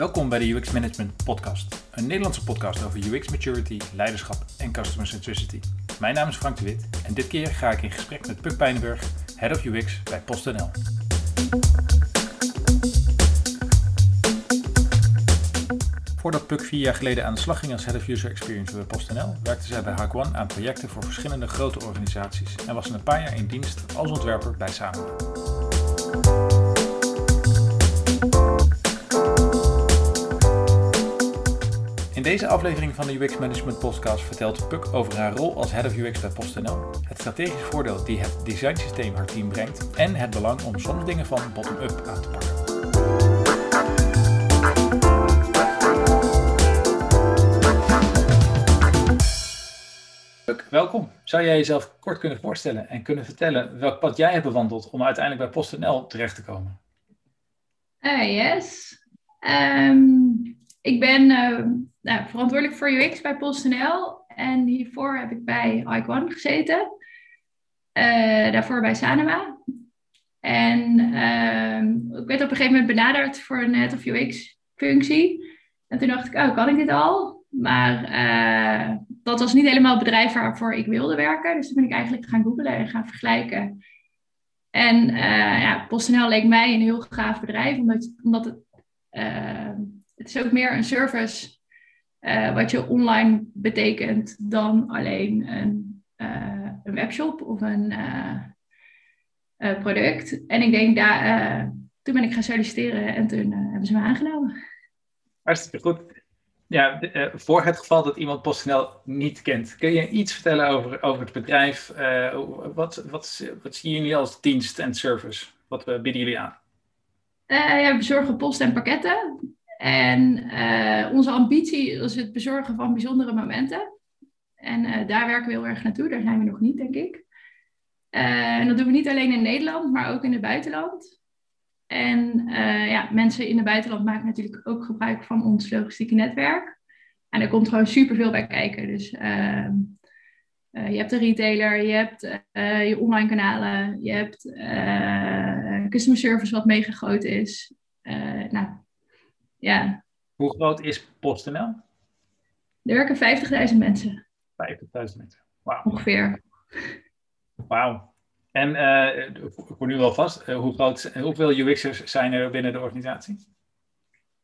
Welkom bij de UX Management Podcast, een Nederlandse podcast over UX maturity, leiderschap en customer centricity. Mijn naam is Frank de Wit en dit keer ga ik in gesprek met Puk Pijnenburg, Head of UX bij PostNL. Voordat Puk vier jaar geleden aan de slag ging als Head of User Experience bij PostNL, werkte zij bij Hak aan projecten voor verschillende grote organisaties en was een paar jaar in dienst als ontwerper bij Sanoma. In deze aflevering van de UX Management Podcast vertelt Puk over haar rol als Head of UX bij PostNL, het strategisch voordeel die het designsysteem haar team brengt en het belang om soms dingen van bottom-up aan te pakken. Puk, welkom. Zou jij jezelf kort kunnen voorstellen en kunnen vertellen welk pad jij hebt bewandeld om uiteindelijk bij PostNL terecht te komen? Uh, yes. Um, ik ben uh, nou, verantwoordelijk voor UX bij PostNL. En hiervoor heb ik bij Icon gezeten. Uh, daarvoor bij Sanema. En uh, ik werd op een gegeven moment benaderd voor een Head of UX functie. En toen dacht ik, oh, kan ik dit al? Maar uh, dat was niet helemaal het bedrijf waarvoor ik wilde werken. Dus toen ben ik eigenlijk gaan googlen en gaan vergelijken. En ja, PostNL leek mij een heel gaaf bedrijf, omdat, omdat het het is ook meer een service uh, wat je online betekent dan alleen een, uh, een webshop of een uh, product. En ik denk, daar, toen ben ik gaan solliciteren en toen hebben ze me aangenomen. Hartstikke goed. Ja, voor het geval dat iemand PostNL niet kent, kun je iets vertellen over, over het bedrijf? wat, wat, wat zien jullie als dienst en service? Wat bieden jullie aan? ja, we bezorgen post en pakketten. En uh, onze ambitie is het bezorgen van bijzondere momenten. En uh, daar werken we heel erg naartoe. Daar zijn we nog niet, denk ik. Uh, en dat doen we niet alleen in Nederland, maar ook in het buitenland. En ja, mensen in het buitenland maken natuurlijk ook gebruik van ons logistieke netwerk. En er komt gewoon superveel bij kijken. Dus ehm, je hebt de retailer, je hebt je online kanalen, je hebt customer service wat mega groot is. nou, ja. Hoe groot is PostNL? Er werken 50.000 mensen. 50.000 mensen, wauw. Ongeveer. Wauw. En uh, ik word nu wel vast, uh, hoe groot, hoeveel UX'ers zijn er binnen de organisatie?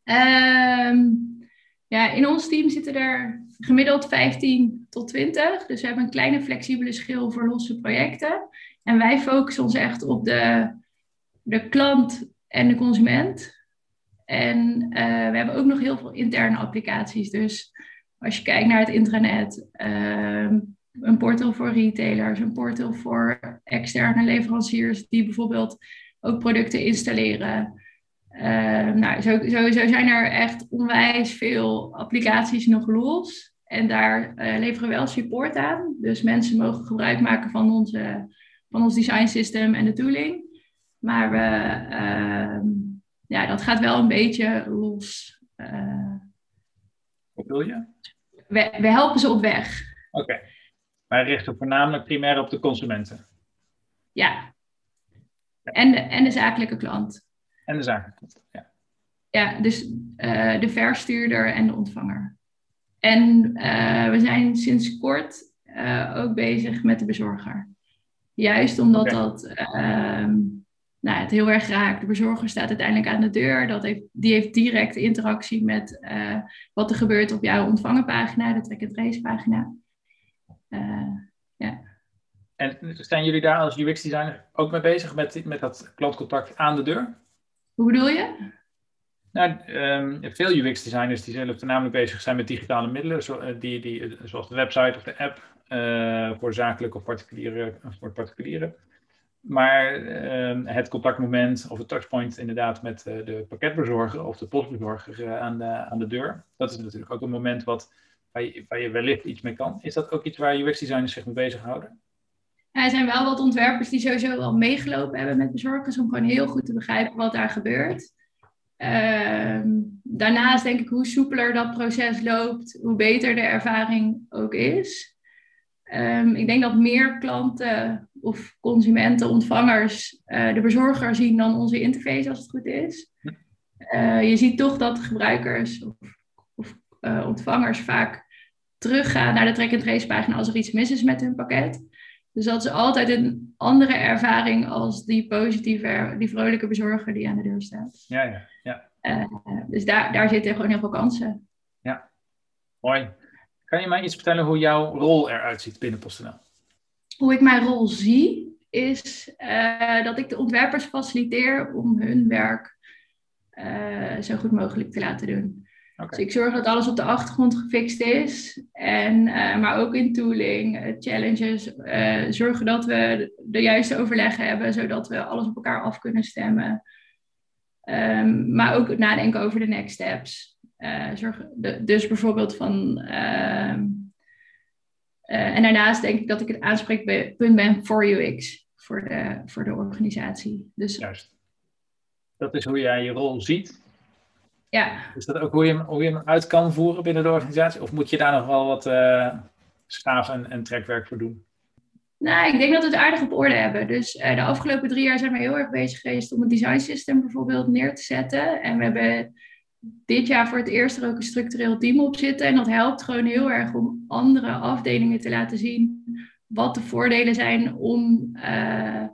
Um, ja, in ons team zitten er gemiddeld 15 tot 20. Dus we hebben een kleine flexibele schil voor losse projecten. En wij focussen ons echt op de, de klant en de consument. En uh, we hebben ook nog heel veel interne applicaties. Dus als je kijkt naar het intranet, uh, een portal voor retailers, een portal voor externe leveranciers die bijvoorbeeld ook producten installeren. Uh, nou, sowieso zijn er echt onwijs veel applicaties nog los. En daar leveren we wel support aan. Dus mensen mogen gebruik maken van, onze, van ons design system en de tooling. Maar we ehm, ja, dat gaat wel een beetje los. Uh, Wat wil je? We, we helpen ze op weg. Oké. Wij richten voornamelijk primair op de consumenten. Ja. En de, en de zakelijke klant. En de zakelijke klant, ja. Ja, dus uh, de verstuurder en de ontvanger. En uh, we zijn sinds kort ook bezig met de bezorger. Juist omdat okay. dat ehm, nou, het heel erg raakt. De bezorger staat uiteindelijk aan de deur. Dat heeft, die heeft direct interactie met uh, wat er gebeurt op jouw ontvangenpagina, de track and trace pagina. Uh, ja. En zijn jullie daar als UX-designer ook mee bezig met, met dat klantcontact aan de deur? Hoe bedoel je? Nou, um, veel UX-designers die zullen voornamelijk bezig zijn met digitale middelen, zo, uh, die, die, zoals de website of de app, voor zakelijke of particuliere, voor particulieren. Maar uh, het contactmoment of het touchpoint inderdaad met uh, de pakketbezorger of de postbezorger uh, aan, de, aan de deur. Dat is natuurlijk ook een moment wat, waar, je, je wellicht iets mee kan. Is dat ook iets waar UX-designers zich mee bezighouden? Ja, er zijn wel wat ontwerpers die sowieso al meegelopen hebben met bezorgers om gewoon heel goed te begrijpen wat daar gebeurt. Ehm, daarnaast denk ik hoe soepeler dat proces loopt, hoe beter de ervaring ook is. Um, ik denk dat meer klanten of consumenten, ontvangers, uh, de bezorger zien dan onze interface als het goed is. je ziet toch dat gebruikers of, of ontvangers vaak teruggaan naar de track-and-trace pagina als er iets mis is met hun pakket. Dus dat is altijd een andere ervaring als die positieve, die vrolijke bezorger die aan de deur staat. Ja, ja, ja. Dus daar, daar zitten gewoon heel veel kansen. Ja, mooi. Kan je mij iets vertellen hoe jouw rol eruit ziet binnen PostNL? Hoe ik mijn rol zie, is uh, dat ik de ontwerpers faciliteer om hun werk uh, zo goed mogelijk te laten doen. Dus ik zorg dat alles op de achtergrond gefixt is. En, uh, maar ook in tooling, challenges. Zorgen dat we de juiste overleggen hebben, zodat we alles op elkaar af kunnen stemmen. Um, maar ook nadenken over de next steps. zorg, de, dus bijvoorbeeld van. Ehm, en daarnaast denk ik dat ik het aanspreekpunt ben voor UX, voor de, voor de organisatie. Dus, Juist. Dat is hoe jij je rol ziet ja. Is dat ook hoe je, hem, hoe je hem uit kan voeren binnen de organisatie? Of moet je daar nog wel wat uh, schaaf en, en trekwerk voor doen? Nou, ik denk dat we het aardig op orde hebben. Dus uh, de afgelopen drie jaar zijn we heel erg bezig geweest om een design system bijvoorbeeld neer te zetten. En we hebben dit jaar voor het eerst er ook een structureel team op zitten. En dat helpt gewoon heel erg om andere afdelingen te laten zien wat de voordelen zijn om uh,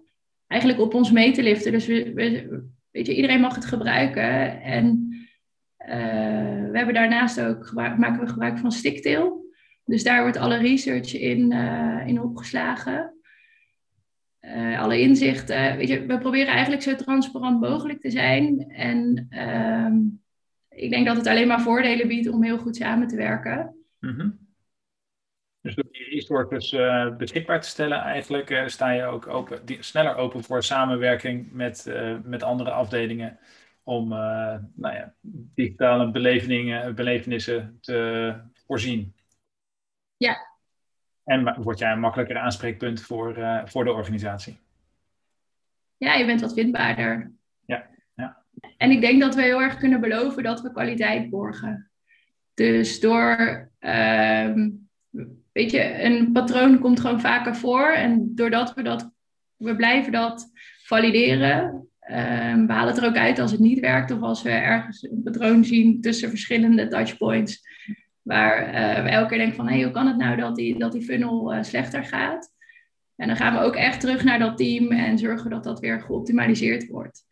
eigenlijk op ons mee te liften. Dus we, we, weet je, iedereen mag het gebruiken. En uh, we hebben daarnaast ook maken we gebruik van Sticktail. Dus daar wordt alle research in, uh, in opgeslagen. Alle inzichten. Weet je, we proberen eigenlijk zo transparant mogelijk te zijn. En ehm, ik denk dat het alleen maar voordelen biedt om heel goed samen te werken. Mm -hmm. Dus door die resources uh, beschikbaar te stellen, eigenlijk uh, sta je ook open, die, sneller open voor samenwerking met, uh, met andere afdelingen om nou ja, digitale belevenissen te voorzien. Ja. En word jij een makkelijker aanspreekpunt voor, voor de organisatie? Ja, je bent wat vindbaarder. En ik denk dat we heel erg kunnen beloven dat we kwaliteit borgen. Dus door, uh, weet je, een patroon komt gewoon vaker voor. En doordat we dat, we blijven dat valideren, Um, we halen het er ook uit als het niet werkt of als we ergens een patroon zien tussen verschillende touchpoints. Waar uh, we elke keer denken van hey, hoe kan het nou dat die, dat die funnel uh, slechter gaat? En dan gaan we ook echt terug naar dat team en zorgen dat dat weer geoptimaliseerd wordt.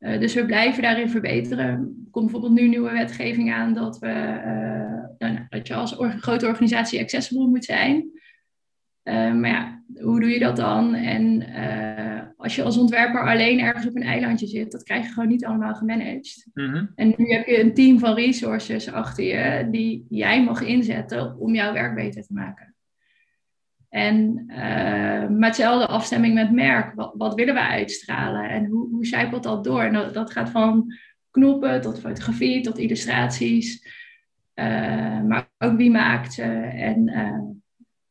Uh, dus we blijven daarin verbeteren. Er komt bijvoorbeeld nu nieuwe wetgeving aan dat, we, nou, dat je als or grote organisatie accessible moet zijn. maar ja, hoe doe je dat dan? En als je als ontwerper alleen ergens op een eilandje zit, dat krijg je gewoon niet allemaal gemanaged. Mhm. En nu heb je een team van resources achter je die jij mag inzetten om jouw werk beter te maken. En uh, met hetzelfde afstemming met merk. Wat, wat, willen we uitstralen en hoe, hoe zijpelt dat door? En dat, gaat van knoppen tot fotografie tot illustraties. Uh, maar ook wie maakt ze en uh,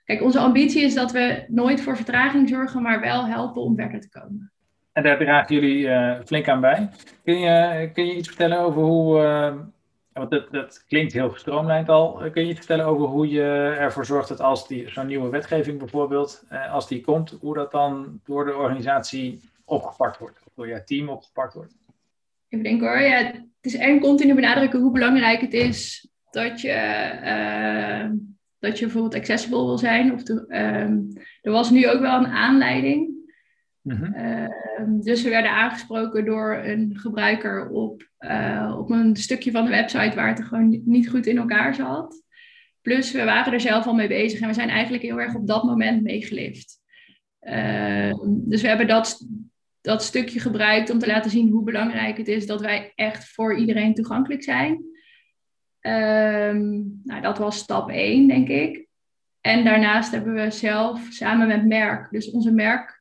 Kijk, onze ambitie is dat we nooit voor vertraging zorgen, maar wel helpen om verder te komen. En daar dragen jullie flink aan bij. Kun je, kun je iets vertellen over hoe, want dat, dat klinkt heel gestroomlijnd al, kun je iets vertellen over hoe je ervoor zorgt dat als zo'n nieuwe wetgeving bijvoorbeeld, uh, als die komt, hoe dat dan door de organisatie opgepakt wordt, of door je team opgepakt wordt? Ik denk hoor, ja, het is en continu benadrukken hoe belangrijk het is dat je dat je bijvoorbeeld accessible wil zijn. Of de, um, er was nu ook wel een aanleiding. Mm-hmm. Uh, dus we werden aangesproken door een gebruiker op, uh, op een stukje van de website waar het er gewoon niet goed in elkaar zat. Plus we waren er zelf al mee bezig en we zijn eigenlijk heel erg op dat moment meegelift. Uh, dus we hebben dat, dat stukje gebruikt om te laten zien hoe belangrijk het is dat wij echt voor iedereen toegankelijk zijn. Um, nou, dat was stap 1, denk ik. En daarnaast hebben we zelf samen met Merk, dus onze Merk,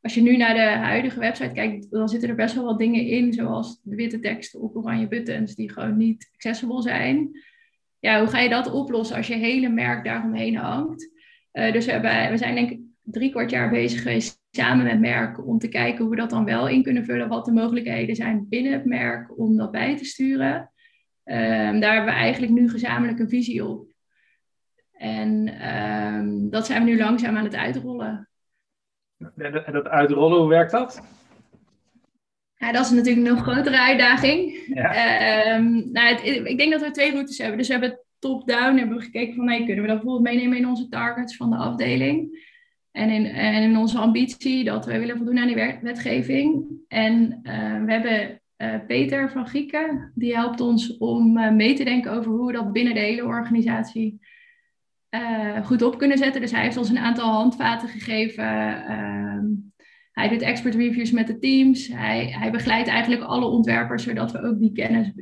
als je nu naar de huidige website kijkt, dan zitten er best wel wat dingen in, zoals de witte teksten op oranje buttons, die gewoon niet accessible zijn. Ja, hoe ga je dat oplossen als je hele merk daaromheen hangt? Uh, dus we, we zijn denk ik drie kwart jaar bezig geweest samen met merk om te kijken hoe we dat dan wel in kunnen vullen, wat de mogelijkheden zijn binnen het merk om dat bij te sturen. Um, daar hebben we eigenlijk nu gezamenlijk een visie op. En um, dat zijn we nu langzaam aan het uitrollen. En dat uitrollen, hoe werkt dat? Ja, dat is natuurlijk een nog grotere uitdaging. Ja. Ehm, nou, het, ik denk dat we twee routes hebben. Dus we hebben top-down hebben we gekeken van, kunnen we dat bijvoorbeeld meenemen in onze targets van de afdeling? En in, en in onze ambitie dat we willen voldoen aan die wetgeving. En uh, we hebben uh, Peter van Grieken, die helpt ons om uh, mee te denken over hoe we dat binnen de hele organisatie goed op kunnen zetten. Dus hij heeft ons een aantal handvaten gegeven. Ehm, hij doet expert reviews met de teams. Hij, hij begeleidt eigenlijk alle ontwerpers, zodat we ook die kennis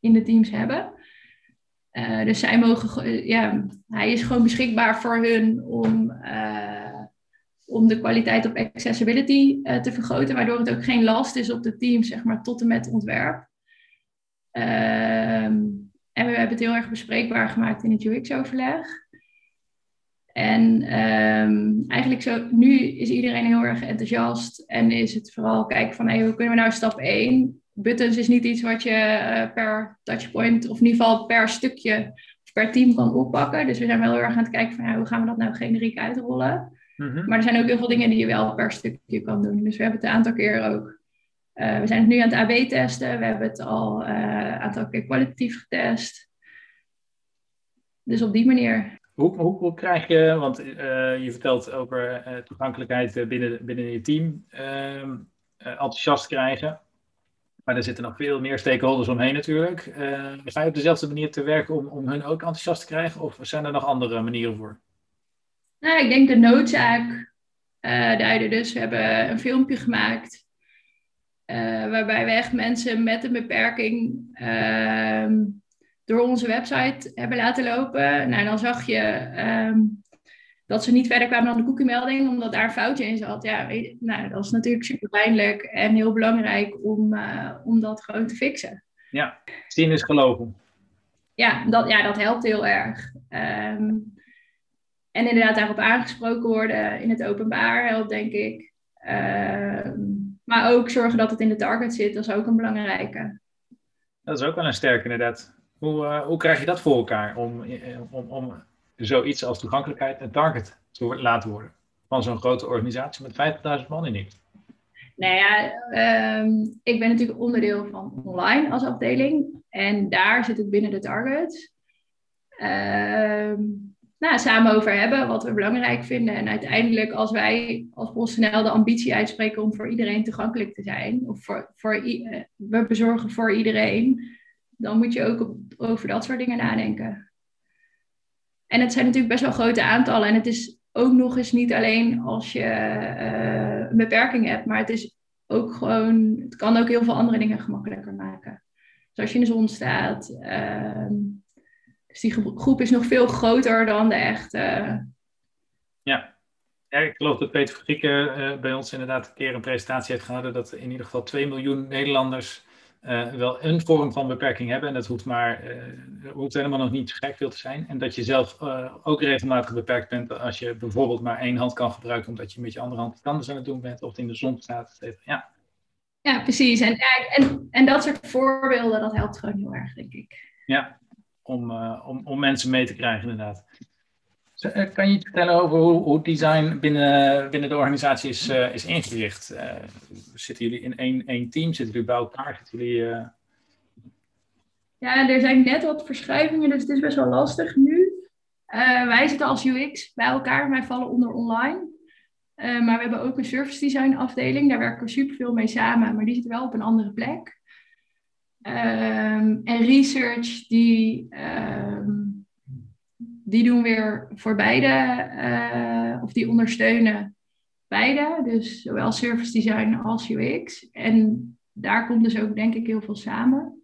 in de teams hebben. Uh, dus zij mogen, ja, hij is gewoon beschikbaar voor hun om, uh, om de kwaliteit op accessibility uh, te vergroten, waardoor het ook geen last is op de teams, zeg maar, tot en met ontwerp. Ehm, en we hebben het heel erg bespreekbaar gemaakt in het UX-overleg. En um, eigenlijk zo, nu is iedereen heel erg enthousiast en is het vooral kijken van hey, hoe kunnen we nou stap 1? Buttons is niet iets wat je uh, per touchpoint of in ieder geval per stukje of per team kan oppakken. Dus we zijn wel heel erg aan het kijken van ja, hoe gaan we dat nou generiek uitrollen. Mm Maar er zijn ook heel veel dingen die je wel per stukje kan doen. Dus we hebben het een aantal keer ook. Uh, we zijn het nu aan het AB testen. We hebben het al uh, een aantal keer kwalitatief getest. Dus op die manier. Hoe, krijg je, want uh, je vertelt over uh, toegankelijkheid binnen, binnen je team, uh, enthousiast krijgen. Maar er zitten nog veel meer stakeholders omheen natuurlijk. ga je op dezelfde manier te werken om, om hun ook enthousiast te krijgen? Of zijn er nog andere manieren voor? Nou, ik denk de noodzaak duiden. Dus we hebben een filmpje gemaakt. waarbij we echt mensen met een beperking ehm, door onze website hebben laten lopen. Nou, dan zag je ehm, dat ze niet verder kwamen dan de cookie-melding, omdat daar een foutje in zat. Ja, nou, dat is natuurlijk super pijnlijk en heel belangrijk om, uh, om dat gewoon te fixen. Ja, zien is geloven. Ja, dat, ja, dat helpt heel erg. Ehm, en inderdaad daarop aangesproken worden in het openbaar helpt, denk ik. Ehm, maar ook zorgen dat het in de target zit, dat is ook een belangrijke. Dat is ook wel een sterke, inderdaad. Hoe, uh, hoe krijg je dat voor elkaar om, eh, om, om zoiets als toegankelijkheid een target te laten worden van zo'n grote organisatie met 50.000 man in niet? Nou ja, um, ik ben natuurlijk onderdeel van online als afdeling en daar zit het binnen de target. Um, nou, samen over hebben wat we belangrijk vinden. En uiteindelijk, als wij als PostNL de ambitie uitspreken om voor iedereen toegankelijk te zijn, of voor, voor, uh, we bezorgen voor iedereen, dan moet je ook over dat soort dingen nadenken. En het zijn natuurlijk best wel grote aantallen. En het is ook nog eens niet alleen als je uh, een beperking hebt, maar het is ook gewoon, het kan ook heel veel andere dingen gemakkelijker maken. Dus als je in de zon staat. Uh, dus die groep is nog veel groter dan de echte. Ja. ja ik geloof dat Peter Vergrieken uh, bij ons inderdaad een keer een presentatie heeft gehouden dat in ieder geval 2 miljoen Nederlanders uh, wel een vorm van beperking hebben. En dat hoeft, maar, uh, hoeft helemaal nog niet gek veel te zijn. En dat je zelf uh, ook regelmatig beperkt bent als je bijvoorbeeld maar één hand kan gebruiken, omdat je met je andere hand het anders aan het doen bent, of in de zon staat. Ja. ja, precies. En, en, en dat soort voorbeelden, dat helpt gewoon heel erg, denk ik. Ja, om, om, om mensen mee te krijgen, inderdaad. Eh, kan je iets vertellen over hoe, hoe design binnen, binnen de organisatie is, uh, is ingericht? Uh, zitten jullie in één, één team? Zitten jullie bij elkaar? Zitten jullie. Ja, er zijn net wat verschuivingen, dus het is best wel lastig nu. wij zitten als UX bij elkaar, wij vallen onder online. maar we hebben ook een service design afdeling, daar werken we superveel mee samen, maar die zit wel op een andere plek. Um, en research, die... Die doen weer voor beide, uh, of die ondersteunen beide. Dus zowel service design als UX. En daar komt dus ook denk ik heel veel samen.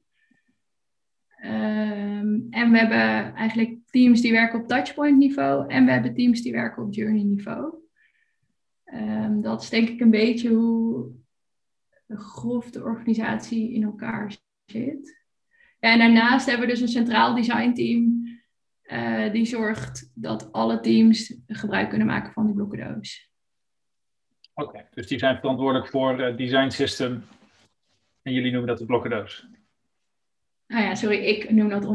Um, en we hebben eigenlijk teams die werken op touchpoint niveau en we hebben teams die werken op journey niveau. Um, dat is denk ik een beetje hoe grof de organisatie in elkaar zit. Ja, en daarnaast hebben we dus een centraal design team uh, die zorgt dat alle teams gebruik kunnen maken van die blokkendoos. Oké, okay, dus die zijn verantwoordelijk voor het design system en jullie noemen dat de blokkendoos? Nou ja, sorry, ik noem dat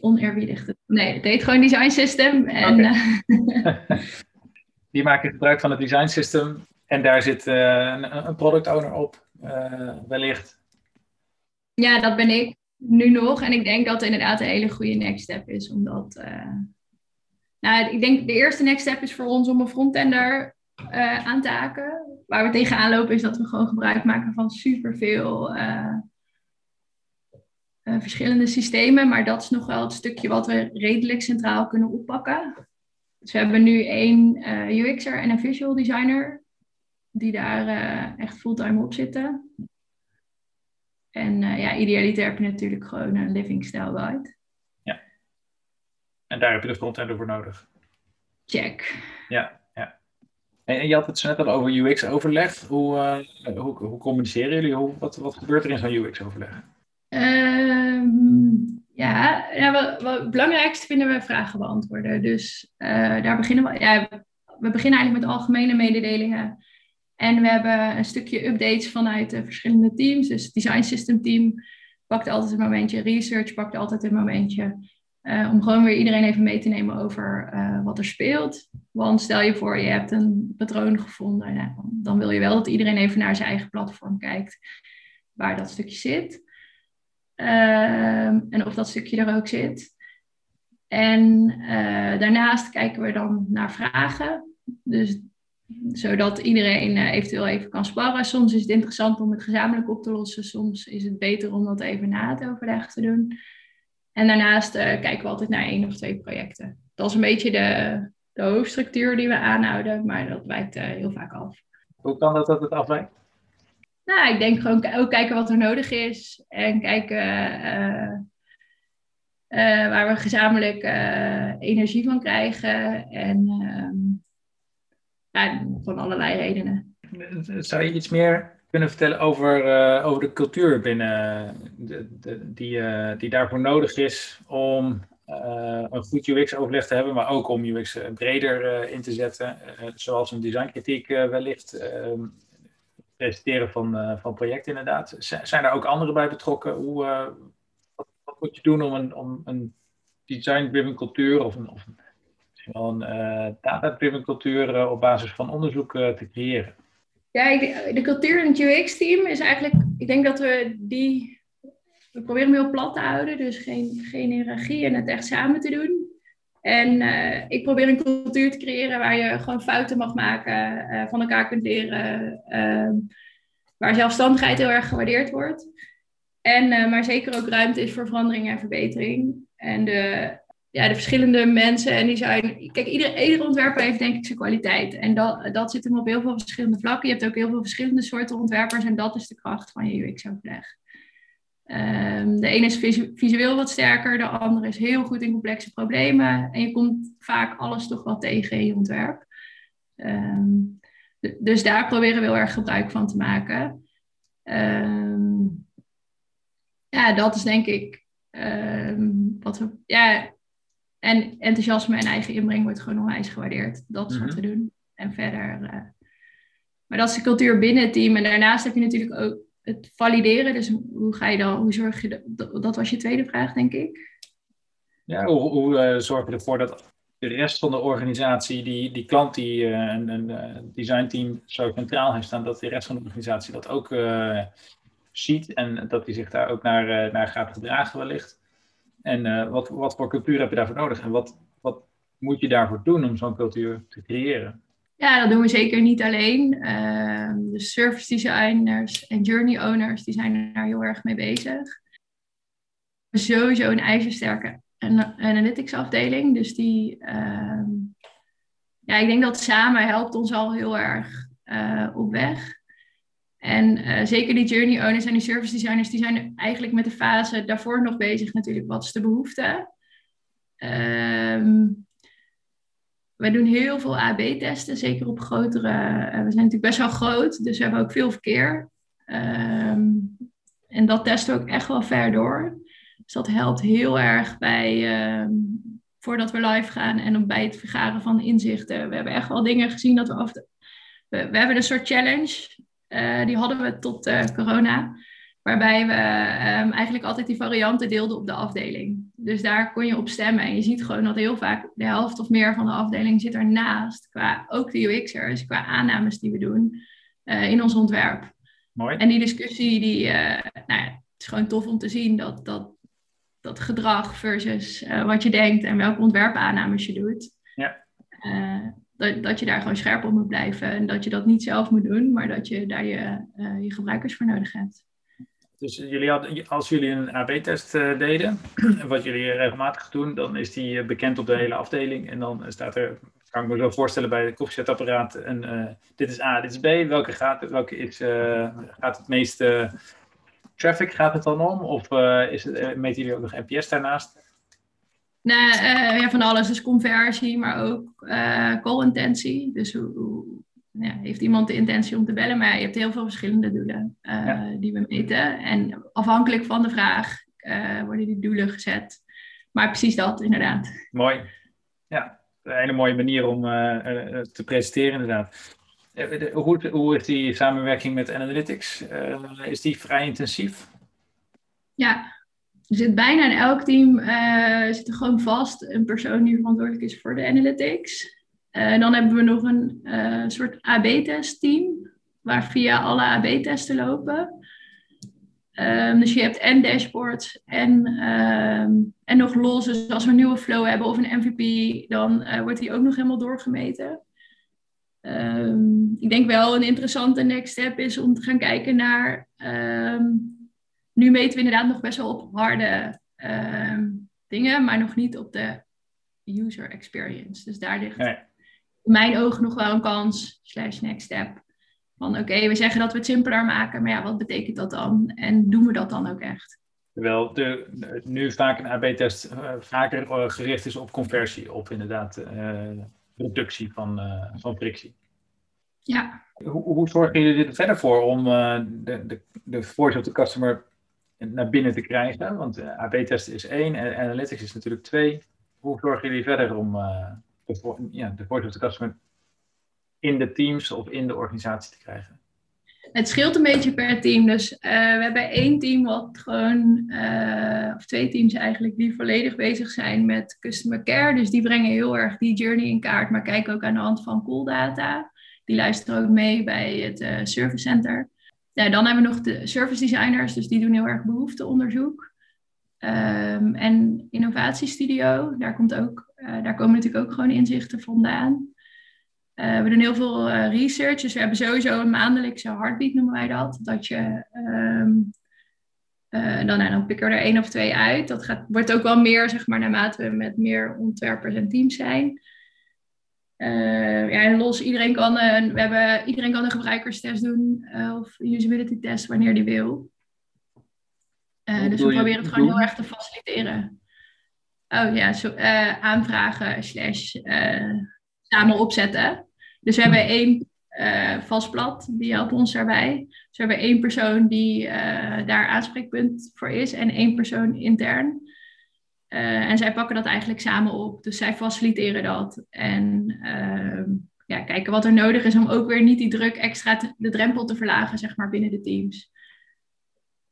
oneerbiedig. Nee, het heet gewoon design system. En, okay. die maken gebruik van het design system En daar zit een, een, product owner op, wellicht. Ja, dat ben ik nu nog. En ik denk dat het inderdaad een hele goede next step is. Omdat, nou, ik denk de eerste next step is voor ons om een frontender aan te haken. Waar we tegenaan lopen is dat we gewoon gebruik maken van superveel uh, verschillende systemen. Maar dat is nog wel het stukje wat we redelijk centraal kunnen oppakken. Dus we hebben nu één UX'er en een visual designer die daar echt fulltime op zitten. En ja, idealiter heb je natuurlijk gewoon een living style guide. Ja. En daar heb je de frontender voor nodig. Check. Ja, ja. En je had het zo net al over UX-overleg. Hoe, uh, hoe, hoe, communiceren jullie? Hoe, wat, wat gebeurt er in zo'n UX-overleg? Um, ja, ja wat, wat, het belangrijkste vinden we vragen beantwoorden. Dus uh, daar beginnen we. Ja, we beginnen eigenlijk met algemene mededelingen. En we hebben een stukje updates vanuit de verschillende teams. Dus het design system team pakt altijd een momentje. Research pakt altijd een momentje. Uh, om gewoon weer iedereen even mee te nemen over uh, wat er speelt. Want stel je voor, je hebt een patroon gevonden. Nou, dan wil je wel dat iedereen even naar zijn eigen platform kijkt. Waar dat stukje zit. Uh, en of dat stukje er ook zit. En daarnaast kijken we dan naar vragen. Dus zodat iedereen eventueel even kan sparren. Soms is het interessant om het gezamenlijk op te lossen. Soms is het beter om dat even na het overleg te doen. En daarnaast uh, kijken we altijd naar één of twee projecten. Dat is een beetje de, de hoofdstructuur die we aanhouden, maar dat wijkt uh, heel vaak af. Hoe kan dat dat het afwijkt? Nou, ik denk gewoon ook kijken wat er nodig is en kijken uh, waar we gezamenlijk energie van krijgen en ehm, van allerlei redenen. Zou je iets meer kunnen vertellen over, uh, over de cultuur binnen de, die, uh, die daarvoor nodig is om uh, een goed UX-overleg te hebben, maar ook om UX breder in te zetten, zoals een designkritiek wellicht, ehm, presenteren van, van projecten inderdaad. Zijn daar ook anderen bij betrokken? Hoe, wat, wat, moet je doen om een, om een design-driven cultuur of, een, of misschien wel een data-driven cultuur op basis van onderzoek te creëren? Ja, de cultuur in het UX-team is eigenlijk, ik denk dat we die, we proberen hem heel plat te houden, dus geen, geen hiërarchie en het echt samen te doen. En ik probeer een cultuur te creëren waar je gewoon fouten mag maken, van elkaar kunt leren, uh, waar zelfstandigheid heel erg gewaardeerd wordt. En maar zeker ook ruimte is voor verandering en verbetering. En de, ja, de verschillende mensen en die zijn. Kijk, ieder, ontwerper heeft denk ik zijn kwaliteit. En dat, dat zit hem op heel veel verschillende vlakken. Je hebt ook heel veel verschillende soorten ontwerpers en dat is de kracht van je UX-overleg. Um, de ene is visueel wat sterker, de andere is heel goed in complexe problemen. En je komt vaak alles toch wel tegen in je ontwerp. Um, dus daar proberen we heel erg gebruik van te maken. Um, ja, dat is denk ik wat we. Ja, en enthousiasme en eigen inbreng wordt gewoon onwijs gewaardeerd. Dat is wat mhm. we doen. En verder. Uh, maar dat is de cultuur binnen het team. En daarnaast heb je natuurlijk ook het valideren. Dus hoe ga je dan, hoe zorg je dat, dat was je tweede vraag, denk ik. Ja, hoe, hoe uh, zorg je ervoor dat de rest van de organisatie, die, die klant die uh, een, een designteam zo centraal heeft staan, dat de rest van de organisatie dat ook ziet en dat die zich daar ook naar, naar gaat gedragen wellicht? En uh, wat, wat voor cultuur heb je daarvoor nodig? En wat, wat moet je daarvoor doen om zo'n cultuur te creëren? Ja, dat doen we zeker niet alleen. Uh, de service designers en journey owners die zijn daar heel erg mee bezig. Sowieso een ijzersterke analytics afdeling. Dus die, uh, ja, ik denk dat samen helpt ons al heel erg uh, op weg. En uh, zeker die journey owners en die service designers, die zijn eigenlijk met de fase daarvoor nog bezig natuurlijk. Wat is de behoefte? Um, wij doen heel veel AB-testen, zeker op grotere... Uh, we zijn natuurlijk best wel groot, dus we hebben ook veel verkeer. Um, en dat testen we ook echt wel ver door. Dus dat helpt heel erg bij... Um, voordat we live gaan en bij het vergaren van inzichten. We hebben echt wel dingen gezien dat we... Af we, we hebben een soort challenge uh, die hadden we tot uh, corona. Waarbij we um, eigenlijk altijd die varianten deelden op de afdeling. Dus daar kon je op stemmen. En je ziet gewoon dat heel vaak de helft of meer van de afdeling zit ernaast. Qua ook de UX'ers, qua aannames die we doen uh, in ons ontwerp. Mooi. En die discussie, die, nou ja, het is gewoon tof om te zien dat, dat, dat gedrag versus wat je denkt en welke ontwerpaannames je doet. Ja. Dat, dat je daar gewoon scherp op moet blijven. En dat je dat niet zelf moet doen, maar dat je daar je, je gebruikers voor nodig hebt. Dus jullie hadden, als jullie een AB-test uh, deden, wat jullie regelmatig doen, dan is die uh, bekend op de hele afdeling. En dan staat er, kan ik me zo voorstellen bij het koffiezetapparaat, en, uh, dit is A, dit is B. Welke gaat, welke is, gaat het meeste traffic, gaat het dan om? Of is het, meten jullie ook nog NPS daarnaast? Nee, ja, van alles. Dus conversie, maar ook call-intentie. Dus hoe, ja, heeft iemand de intentie om te bellen, maar je hebt heel veel verschillende doelen uh, die we meten. En afhankelijk van de vraag uh, worden die doelen gezet. Maar precies dat, inderdaad. Mooi. Ja, een hele mooie manier om uh, te presenteren, inderdaad. Hoe, hoe is die samenwerking met Analytics? is die vrij intensief? Ja, er zit bijna in elk team zit er gewoon vast een persoon die verantwoordelijk is voor de Analytics. En eh, dan hebben we nog een uh, soort AB-testteam, waar via alle AB-testen lopen. Um, dus je hebt en dashboards en, um, en nog los. Dus als we een nieuwe flow hebben of een MVP, dan wordt die ook nog helemaal doorgemeten. Um, ik denk wel een interessante next step is om te gaan kijken naar. Nu meten we inderdaad nog best wel op harde dingen, maar nog niet op de user experience. Dus daar ligt nee in mijn ogen nog wel een kans, slash next step. Van oké, we zeggen dat we het simpeler maken, maar ja, wat betekent dat dan? En doen we dat dan ook echt? Terwijl de, nu vaak een AB-test uh, eh, vaker uh, gericht is op conversie, op inderdaad uh, reductie van, van frictie. Ja. Hoe, hoe zorgen jullie er verder voor om de, de, de voice of the customer naar binnen te krijgen? Want AB-test is één en analytics is natuurlijk twee. Hoe zorgen jullie verder om de, ja, de voice of the customer in de teams of in de organisatie te krijgen? Het scheelt een beetje per team. Dus uh, we hebben één team wat gewoon, of twee teams eigenlijk, die volledig bezig zijn met customer care. Dus die brengen heel erg die journey in kaart, maar kijken ook aan de hand van cool data. Die luisteren ook mee bij het service center. Ja, dan hebben we nog de service designers, dus die doen heel erg behoefteonderzoek. Um, en innovatiestudio, daar, komt ook, uh, daar komen natuurlijk ook gewoon inzichten vandaan. Uh, we doen heel veel uh, research, dus we hebben sowieso een maandelijkse heartbeat, noemen wij dat. Dat je, um, dan, nou, dan pikken we er één of twee uit. Dat gaat, wordt ook wel meer, zeg maar, naarmate we met meer ontwerpers en teams zijn. Ja, en los, iedereen kan, een, we hebben, iedereen kan een gebruikerstest doen of usability test wanneer die wil. Uh, dus we proberen het gewoon heel erg te faciliteren. Oh ja, zo, uh, aanvragen slash uh, samen opzetten. Dus we hebben hm. één vast blad, die helpt ons daarbij. Dus we hebben één persoon die daar aanspreekpunt voor is en één persoon intern. En zij pakken dat eigenlijk samen op. Dus zij faciliteren dat. En ehm, ja, kijken wat er nodig is om ook weer niet die druk extra de drempel te verlagen, zeg maar, binnen de teams.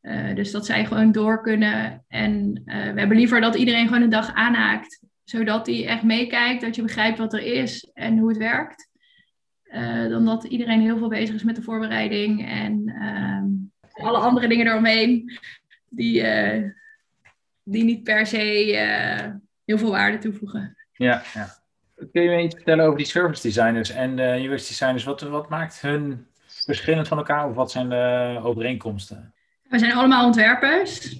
Uh, dus dat zij gewoon door kunnen. En uh, we hebben liever dat iedereen gewoon een dag aanhaakt, zodat hij echt meekijkt, dat je begrijpt wat er is en hoe het werkt. Dan dat iedereen heel veel bezig is met de voorbereiding en ehm, alle andere dingen eromheen, die, die niet per se heel veel waarde toevoegen. Ja, ja. Kun je me iets vertellen over die service designers en de UX designers? Wat, wat maakt hun verschillend van elkaar of wat zijn de overeenkomsten? We zijn allemaal ontwerpers.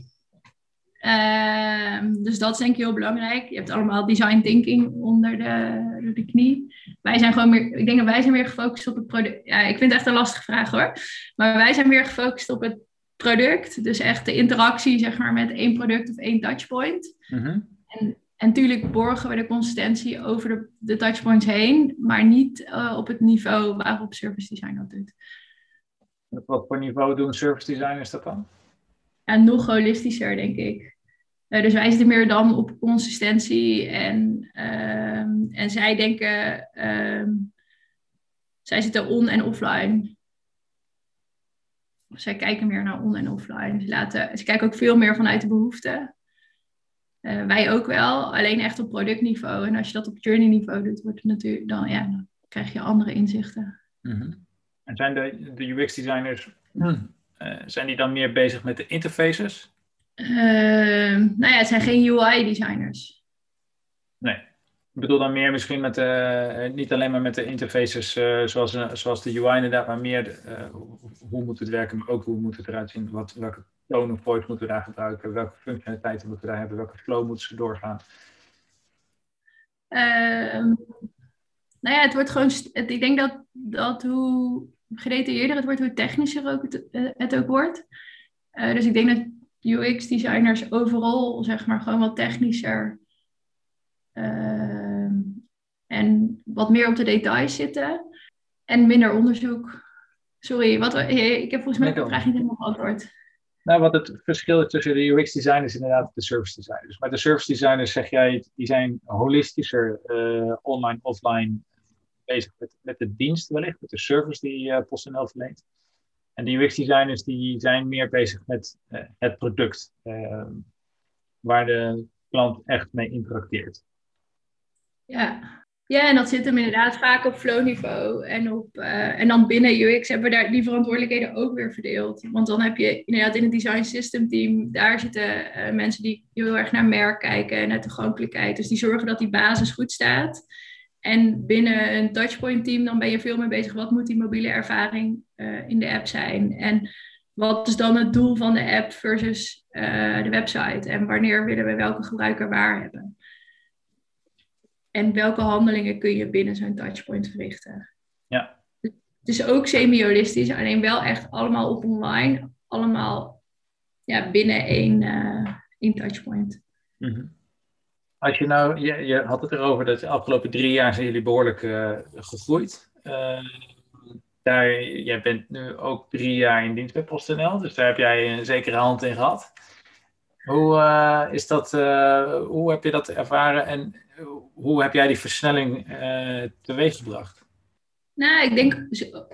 Uh, dus dat is denk ik heel belangrijk. Je hebt allemaal design thinking onder de, de knie. Wij zijn gewoon meer, ik denk dat wij zijn meer gefocust op het product. Ja, ik vind het echt een lastige vraag hoor. Maar wij zijn meer gefocust op het product. Dus echt de interactie zeg maar met één product of één touchpoint. Mm -hmm. En en natuurlijk borgen we de consistentie over de, de touchpoints heen, maar niet uh, op het niveau waarop service design dat doet. Wat voor niveau doen service designers dat dan? Ja, nog holistischer, denk ik. Uh, dus wij zitten meer dan op consistentie en, uh, en zij denken, uh, zij zitten on- en offline. Zij kijken meer naar on- en offline. Ze, laten, ze kijken ook veel meer vanuit de behoeften. Uh, wij ook wel, alleen echt op productniveau. En als je dat op journey niveau doet, wordt het natuurlijk, dan, ja, dan krijg je andere inzichten. Mhm. En zijn de, de UX designers, uh, zijn die dan meer bezig met de interfaces? Ehm, nou ja, het zijn geen UI designers. Nee. Ik bedoel dan meer misschien met, uh, niet alleen maar met de interfaces uh, zoals, zoals de UI inderdaad, maar meer hoe moet het werken, maar ook hoe moet het eruit zien, wat, welke tone of voice moeten we daar gebruiken, welke functionaliteiten moeten we daar hebben, welke flow moeten ze doorgaan. Ehm, nou ja, het wordt gewoon, ik denk dat, dat hoe gedetailleerder het wordt, hoe technischer ook het, het ook wordt. dus ik denk dat UX-designers overal, zeg maar, gewoon wat technischer uh, en wat meer op de details zitten en minder onderzoek. Sorry, wat, ik heb volgens mij de vraag niet helemaal beantwoord. Nou, wat het verschil is tussen de UX-designers en inderdaad de service designers. Maar de service designers, zeg jij, die zijn holistischer, uh, online, offline, bezig met, met de dienst wellicht, met de service die uh, PostNL verleent. En de UX-designers die zijn meer bezig met uh, het product, waar de klant echt mee interacteert. Ja. Ja, en dat zit hem inderdaad vaak op flow-niveau. En, op, uh, en dan binnen UX hebben we daar die verantwoordelijkheden ook weer verdeeld. Want dan heb je inderdaad in het design system team, daar zitten mensen die heel erg naar merk kijken en naar toegankelijkheid. Dus die zorgen dat die basis goed staat. En binnen een touchpoint team, dan ben je veel meer bezig. Wat moet die mobiele ervaring uh, in de app zijn? En wat is dan het doel van de app versus de website? En wanneer willen we welke gebruiker waar hebben? En welke handelingen kun je binnen zo'n touchpoint verrichten? Ja. Het is ook semi-holistisch, alleen wel echt allemaal op online. Allemaal ja, binnen één, uh, één touchpoint. Mm -hmm. Als je nou, je, je, had het erover dat de afgelopen drie jaar zijn jullie behoorlijk uh, gegroeid. Uh, daar, jij bent nu ook drie jaar in dienst bij PostNL, dus daar heb jij een zekere hand in gehad. Hoe, uh, is dat, hoe heb je dat ervaren en hoe heb jij die versnelling teweeggebracht? Nou, ik denk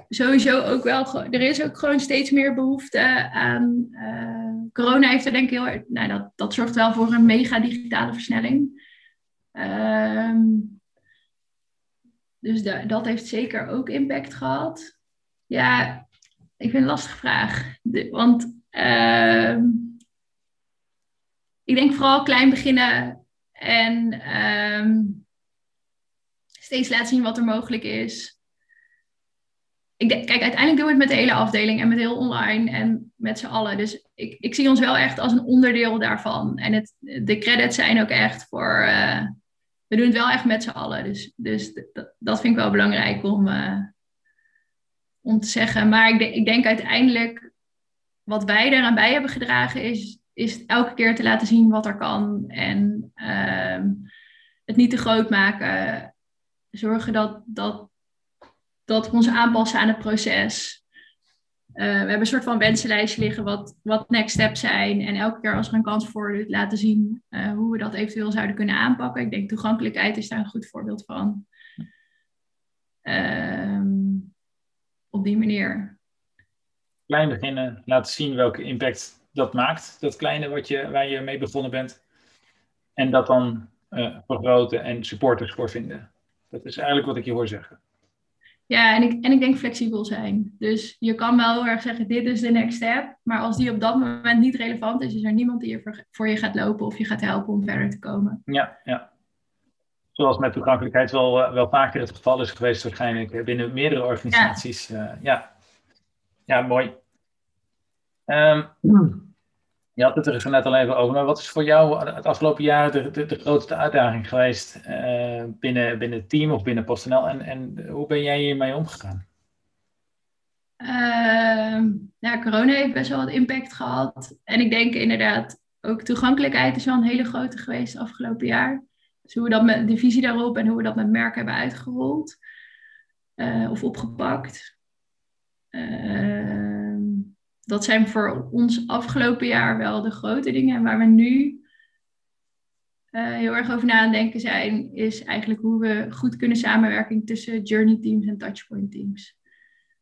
sowieso ook wel. Er is ook gewoon steeds meer behoefte aan. Uh, corona heeft er denk ik heel erg. Nou, dat, dat zorgt wel voor een mega digitale versnelling. Um, dus dat heeft zeker ook impact gehad. Ja, ik vind het een lastige vraag. Want uh, ik denk vooral klein beginnen en um, steeds laten zien wat er mogelijk is ik kijk, uiteindelijk doen we het met de hele afdeling en met heel online en met z'n allen. Dus ik, ik zie ons wel echt als een onderdeel daarvan. En het, de credits zijn ook echt voor. Uh, we doen het wel echt met z'n allen. Dus, dus dat, vind ik wel belangrijk om, uh, om te zeggen. Maar ik, ik denk uiteindelijk. Wat wij eraan bij hebben gedragen is, is elke keer te laten zien wat er kan. En uh, het niet te groot maken. Zorgen dat, dat dat we ons aanpassen aan het proces. Uh, we hebben een soort van wensenlijstje liggen wat, wat next steps zijn. En elke keer als er een kans voor doet, laten zien uh, hoe we dat eventueel zouden kunnen aanpakken. Ik denk toegankelijkheid is daar een goed voorbeeld van. Uh, op die manier. Klein beginnen, laten zien welke impact dat maakt. Dat kleine wat je, waar je mee begonnen bent. En dat dan uh, vergroten en supporters voor vinden. Dat is eigenlijk wat ik je hoor zeggen. Ja, en ik, en ik denk flexibel zijn. Dus je kan wel heel erg zeggen, dit is de next step. Maar als die op dat moment niet relevant is, is er niemand die er voor je gaat lopen of je gaat helpen om verder te komen. Ja, ja. Zoals met toegankelijkheid wel, eh, wel vaker het geval is geweest waarschijnlijk binnen meerdere organisaties. Ja, uh, ja. ja mooi. Um, je had het er net al even over, maar wat is voor jou het afgelopen jaar de, de, grootste uitdaging geweest uh, binnen, binnen het team of binnen PostNL en, en hoe ben jij hiermee omgegaan? Uh, ja, corona heeft best wel wat impact gehad. En ik denk inderdaad, ook toegankelijkheid is wel een hele grote geweest afgelopen jaar. Dus hoe we dat met de visie daarop en hoe we dat met merken hebben uitgerold uh, of opgepakt. Uh, dat zijn voor ons afgelopen jaar wel de grote dingen. En waar we nu uh, heel erg over nadenken zijn, is eigenlijk hoe we goed kunnen samenwerken tussen journey teams en touchpoint teams.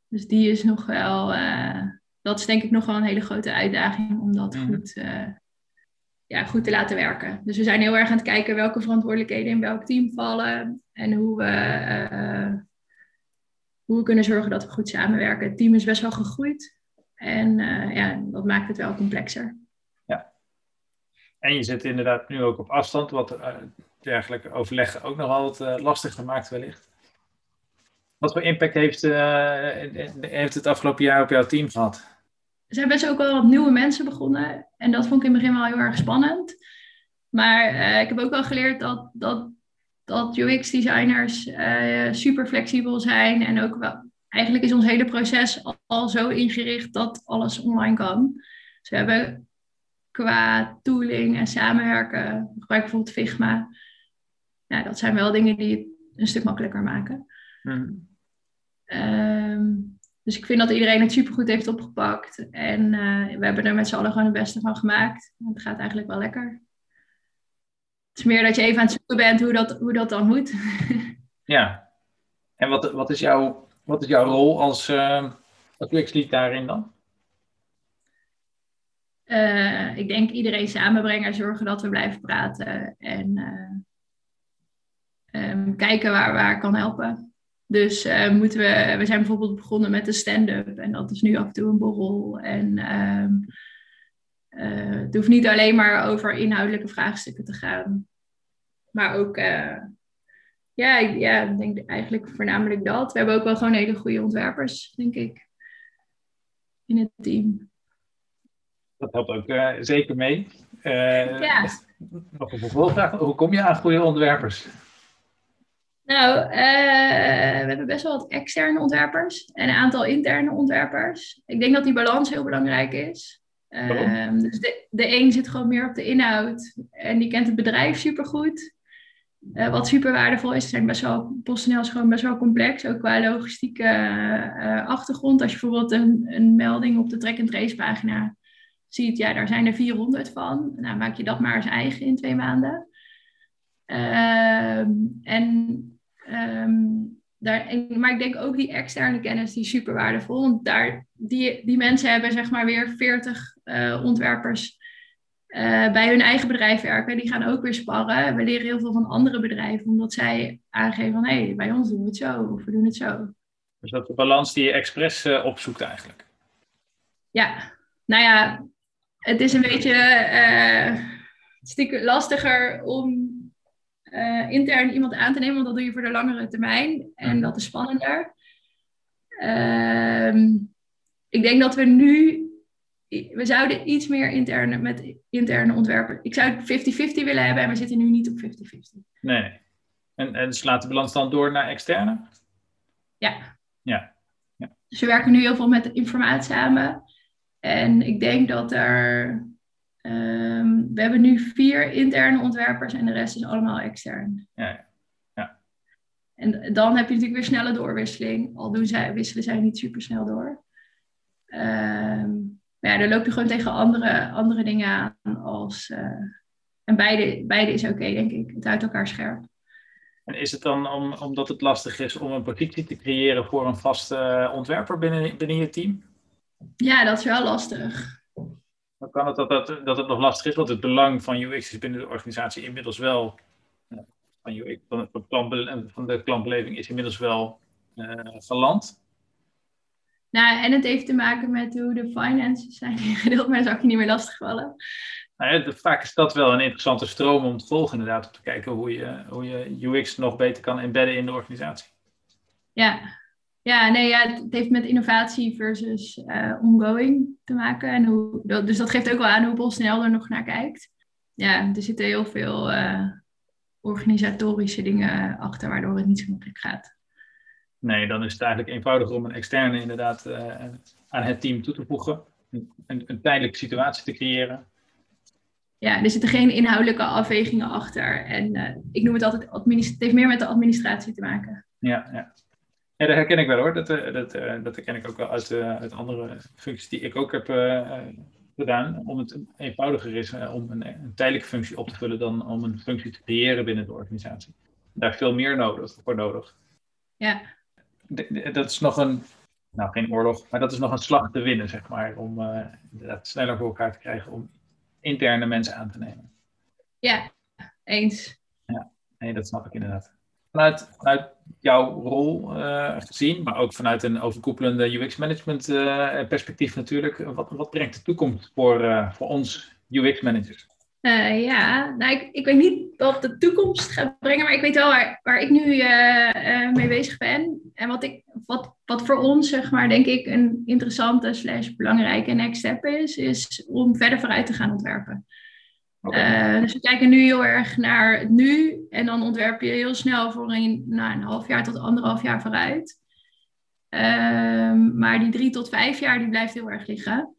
Dus die is nog wel, uh, dat is denk ik nog wel een hele grote uitdaging om dat -hmm. goed, uh, ja, goed te laten werken. Dus we zijn heel erg aan het kijken welke verantwoordelijkheden in welk team vallen en hoe we, hoe we kunnen zorgen dat we goed samenwerken. Het team is best wel gegroeid en uh, ja, dat maakt het wel complexer. Ja. En je zit inderdaad nu ook op afstand, wat uh, dergelijke overleggen ook nog altijd lastig gemaakt wellicht. Wat voor impact heeft, heeft het afgelopen jaar op jouw team gehad? er zijn best ook wel wat nieuwe mensen begonnen. En dat vond ik in het begin wel heel erg spannend. Maar ik heb ook wel geleerd dat, dat, dat UX-designers super flexibel zijn. En ook wel, eigenlijk is ons hele proces al, al, zo ingericht dat alles online kan. Dus we hebben qua tooling en samenwerken, we gebruiken bijvoorbeeld Figma. Ja, dat zijn wel dingen die het een stuk makkelijker maken. Mm. Um, dus ik vind dat iedereen het supergoed heeft opgepakt. En uh, we hebben er met z'n allen gewoon het beste van gemaakt. Het gaat eigenlijk wel lekker. Het is meer dat je even aan het zoeken bent hoe dat, hoe dat dan moet. ja. En wat, wat, is, jouw, wat is jouw rol als, uh, als UX-lead daarin dan? Uh, ik denk iedereen samenbrengen, zorgen dat we blijven praten en um, kijken waar, waar kan helpen. Dus moeten we, we zijn bijvoorbeeld begonnen met een stand-up en dat is nu af en toe een borrel. En uh, het hoeft niet alleen maar over inhoudelijke vraagstukken te gaan, maar ook, eh, ja, ja, ik denk eigenlijk voornamelijk dat. We hebben ook wel gewoon hele goede ontwerpers, denk ik, in het team. Dat helpt ook zeker mee. ja. Nog een vervolgvraag, hoe kom je aan goede ontwerpers? Nou, uh, we hebben best wel wat externe ontwerpers en een aantal interne ontwerpers. Ik denk dat die balans heel belangrijk is. Uh, dus de, de een zit gewoon meer op de inhoud en die kent het bedrijf supergoed. Uh, wat super waardevol is, zijn best wel, PostNL is gewoon best wel complex, ook qua logistieke uh, achtergrond. Als je bijvoorbeeld een, een melding op de track-and-trace pagina ziet, ja, daar zijn er 400 van. Nou, maak je dat maar eens eigen in twee maanden. Ehm, en Um, daar, maar ik denk ook die externe kennis die super waardevol. Want daar, die, die mensen hebben zeg maar weer 40 uh, eh, ontwerpers uh, bij hun eigen bedrijf werken. Die gaan ook weer sparren. We leren heel veel van andere bedrijven, omdat zij aangeven van hé, hey, bij ons doen we het zo of we doen het zo. Dus dat de balans die je expres uh, opzoekt eigenlijk? Ja, nou ja, het is een beetje uh, lastiger om intern iemand aan te nemen, want dat doe je voor de langere termijn. En dat is spannender. Uh, ik denk dat we nu, we zouden iets meer interne, met interne ontwerpen. Ik zou het 50-50 willen hebben en we zitten nu niet op 50-50. Nee. En, en slaat de balans dan door naar externe? Ja. Ja. ja. Dus we werken nu heel veel met informatie samen. En ik denk dat er Um, we hebben nu vier interne ontwerpers en de rest is allemaal extern. Ja, ja. En dan heb je natuurlijk weer snelle doorwisseling, al doen zij, wisselen zij niet super snel door. Um, maar ja, dan loop je gewoon tegen andere, andere dingen aan als. Uh, en beide, beide is oké, denk ik. Het houdt elkaar scherp. En is het dan om, omdat het lastig is om een positie te creëren voor een vaste ontwerper binnen, binnen je team? Ja, dat is wel lastig. Dan kan het dat, dat, dat het nog lastig is, want het belang van UX is binnen de organisatie inmiddels wel, uh, van, UX, van, de klantbeleving is inmiddels wel uh, geland. Nou, en het heeft te maken met hoe de finances zijn ingedeeld, maar dat zou ik je niet meer lastigvallen. Nou ja, vaak is dat wel een interessante stroom om te volgen, inderdaad, om te kijken hoe je, hoe je UX nog beter kan embedden in de organisatie. Ja, ja, nee, ja, het heeft met innovatie versus uh, ongoing te maken. En hoe, dus dat geeft ook wel aan hoe PostNL er nog naar kijkt. Ja, er zitten heel veel uh, organisatorische dingen achter, waardoor het niet zo makkelijk gaat. Nee, dan is het eigenlijk eenvoudiger om een externe inderdaad uh, aan het team toe te voegen. Een, een, tijdelijke situatie te creëren. Ja, er zitten geen inhoudelijke afwegingen achter. En ik noem het altijd, het heeft meer met de administratie te maken. Ja, ja. Ja, dat herken ik wel hoor. Dat, eh, dat, eh, dat herken ik ook wel uit, eh, uit andere functies die ik ook heb gedaan. Om het eenvoudiger is om een, een, tijdelijke functie op te vullen dan om een functie te creëren binnen de organisatie. Daar is veel meer nodig, voor nodig. Ja. Dat is nog een, nou geen oorlog, maar dat is nog een slag te winnen, zeg maar. Om inderdaad sneller voor elkaar te krijgen om interne mensen aan te nemen. Ja, eens. Ja, nee, dat snap ik inderdaad. Vanuit, vanuit jouw rol uh, gezien, maar ook vanuit een overkoepelende UX-management uh, perspectief natuurlijk, wat, wat brengt de toekomst voor, uh, voor ons UX-managers? Ja, nou, ik, ik weet niet wat de toekomst gaat brengen, maar ik weet wel waar, waar ik nu mee bezig ben. En wat, ik, wat, wat voor ons, zeg maar, denk ik een interessante slash belangrijke next step is, is om verder vooruit te gaan ontwerpen. Dus we kijken nu heel erg naar het nu en dan ontwerp je heel snel voor een, nou, een half jaar tot anderhalf jaar vooruit. Um, maar die drie tot vijf jaar die blijft heel erg liggen.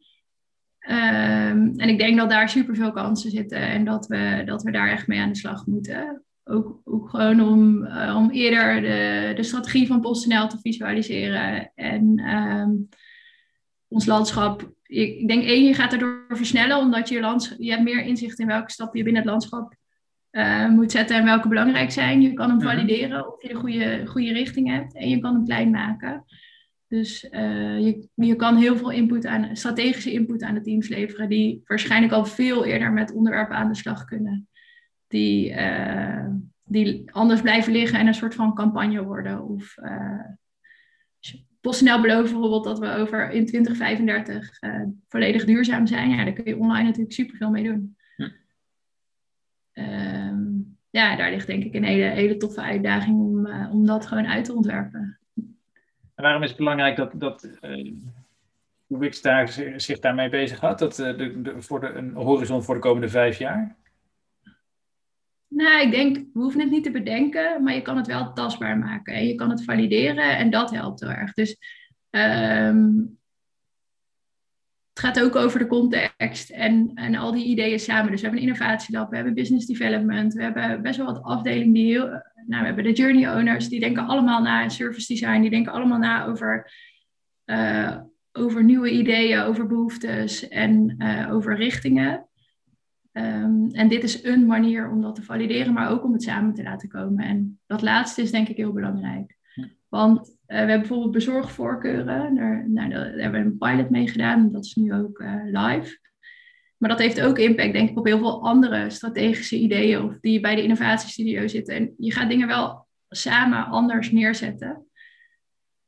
Um, en ik denk dat daar superveel kansen zitten en dat we, dat we daar echt mee aan de slag moeten. Ook, ook gewoon om, uh, om eerder de, de strategie van PostNL te visualiseren en um, ons landschap ik denk één, je gaat erdoor versnellen, omdat je, lands, je hebt meer inzicht in welke stappen je binnen het landschap uh, moet zetten en welke belangrijk zijn. Je kan hem mhm. valideren of je de goede, goede richting hebt en je kan hem klein maken. Dus uh, je, je kan heel veel input aan, strategische input aan de teams leveren, die waarschijnlijk al veel eerder met onderwerpen aan de slag kunnen. Die, uh, die anders blijven liggen en een soort van campagne worden. Of PostNL belooft bijvoorbeeld dat we over in 2035 uh, eh, volledig duurzaam zijn. Ja, daar kun je online natuurlijk superveel mee doen. Ja. Ehm, ja, daar ligt denk ik een hele, hele toffe uitdaging om, uh, om dat gewoon uit te ontwerpen. En waarom is het belangrijk dat, dat uh, Wix daar, zich daarmee bezig had? Dat, de, de, voor de, een horizon voor de komende vijf jaar? Nou, ik denk, we hoeven het niet te bedenken, maar je kan het wel tastbaar maken. En je kan het valideren en dat helpt heel erg. Dus um, het gaat ook over de context en, en al die ideeën samen. Dus we hebben een innovatielab, we hebben business development, we hebben best wel wat afdelingen die heel... Nou, we hebben de journey owners, die denken allemaal na service design, die denken allemaal na over, uh, over nieuwe ideeën, over behoeftes en uh, over richtingen. Um, en dit is een manier om dat te valideren, maar ook om het samen te laten komen. En dat laatste is denk ik heel belangrijk. Want uh, we hebben bijvoorbeeld bezorgvoorkeuren. Daar, nou, daar hebben we een pilot mee gedaan. Dat is nu ook uh, live. Maar dat heeft ook impact, denk ik, op heel veel andere strategische ideeën. Of die bij de innovatiestudio zitten. En je gaat dingen wel samen anders neerzetten.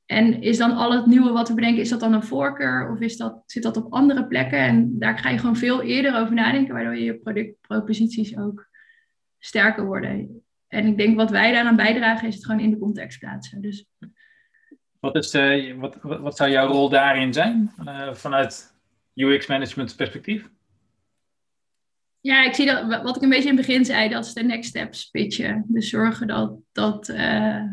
En is dan al het nieuwe wat we bedenken, is dat dan een voorkeur of is dat, zit dat op andere plekken? En daar ga je gewoon veel eerder over nadenken, waardoor je productproposities ook sterker worden. En ik denk wat wij daaraan bijdragen, is het gewoon in de context plaatsen. Dus... Wat, is de, wat, wat zou jouw rol daarin zijn uh, vanuit UX-management perspectief? Ja, ik zie dat, wat ik een beetje in het begin zei, dat is de next steps pitchen. Dus zorgen dat, dat uh,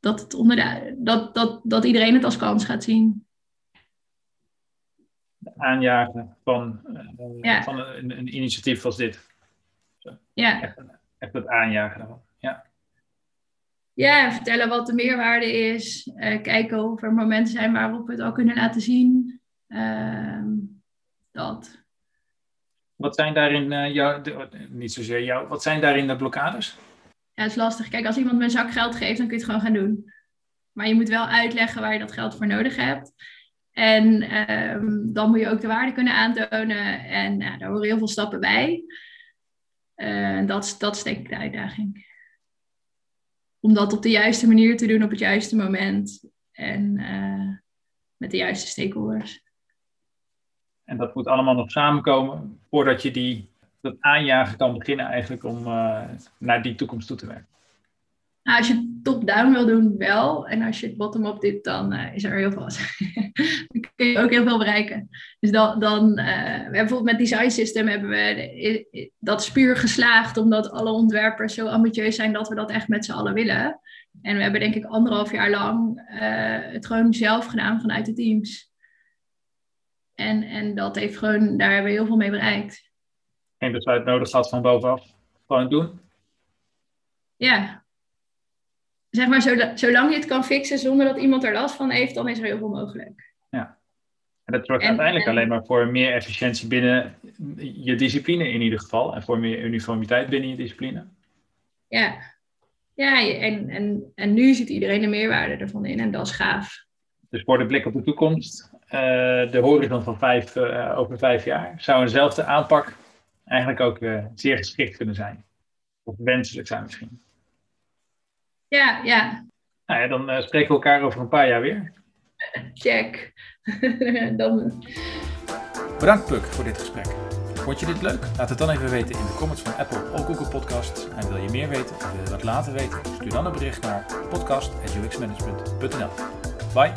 dat, het onder de, dat, dat, dat iedereen het als kans gaat zien. Aanjagen van, uh, van een, een, initiatief als dit. Zo. Ja. Echt, echt het aanjagen daarvan. Ja. Ja, vertellen wat de meerwaarde is. Uh, kijken of er momenten zijn waarop we het al kunnen laten zien. Uh, dat. Wat zijn daarin uh, jouw, niet zozeer jou, wat zijn daarin de blokkades? ja, het is lastig. Kijk, als iemand me een zak geld geeft, dan kun je het gewoon gaan doen. Maar je moet wel uitleggen waar je dat geld voor nodig hebt. En um, dan moet je ook de waarde kunnen aantonen. En uh, daar horen heel veel stappen bij. Uh, dat, dat is denk ik de uitdaging. Om dat op de juiste manier te doen, op het juiste moment. En uh, met de juiste stakeholders. En dat moet allemaal nog samenkomen voordat je die dat aanjagen kan beginnen eigenlijk om uh, naar die toekomst toe te werken? Nou, als je top-down wil doen, wel. En als je het bottom-up doet, dan uh, is er heel veel. dan kun je ook heel veel bereiken. Dus dan, dan uh, we bijvoorbeeld met Design System hebben we dat spuur geslaagd, omdat alle ontwerpers zo ambitieus zijn dat we dat echt met z'n allen willen. En we hebben denk ik anderhalf jaar lang het gewoon zelf gedaan vanuit de teams. En, en dat heeft gewoon, daar hebben we heel veel mee bereikt geen besluit nodig gehad van bovenaf. Gewoon doen. Ja. Zeg maar, zolang je het kan fixen zonder dat iemand er last van heeft, dan is er heel veel mogelijk. Ja. En dat zorgt uiteindelijk alleen maar voor meer efficiëntie binnen je discipline in ieder geval. En voor meer uniformiteit binnen je discipline. Ja. Ja, en, en, en nu ziet iedereen de meerwaarde ervan in en dat is gaaf. Dus voor de blik op de toekomst, uh, de horizon van vijf, uh, over vijf jaar, zou eenzelfde aanpak eigenlijk ook zeer geschikt kunnen zijn. Of wenselijk zijn misschien. Ja, ja. Nou ja, dan spreken we elkaar over een paar jaar weer. Check. dan... Bedankt Puk voor dit gesprek. Vond je dit leuk? Laat het dan even weten in de comments van Apple of Google Podcasts. En wil je meer weten of wil je wat laten weten? Stuur dan een bericht naar podcast.uxmanagement.nl Bye!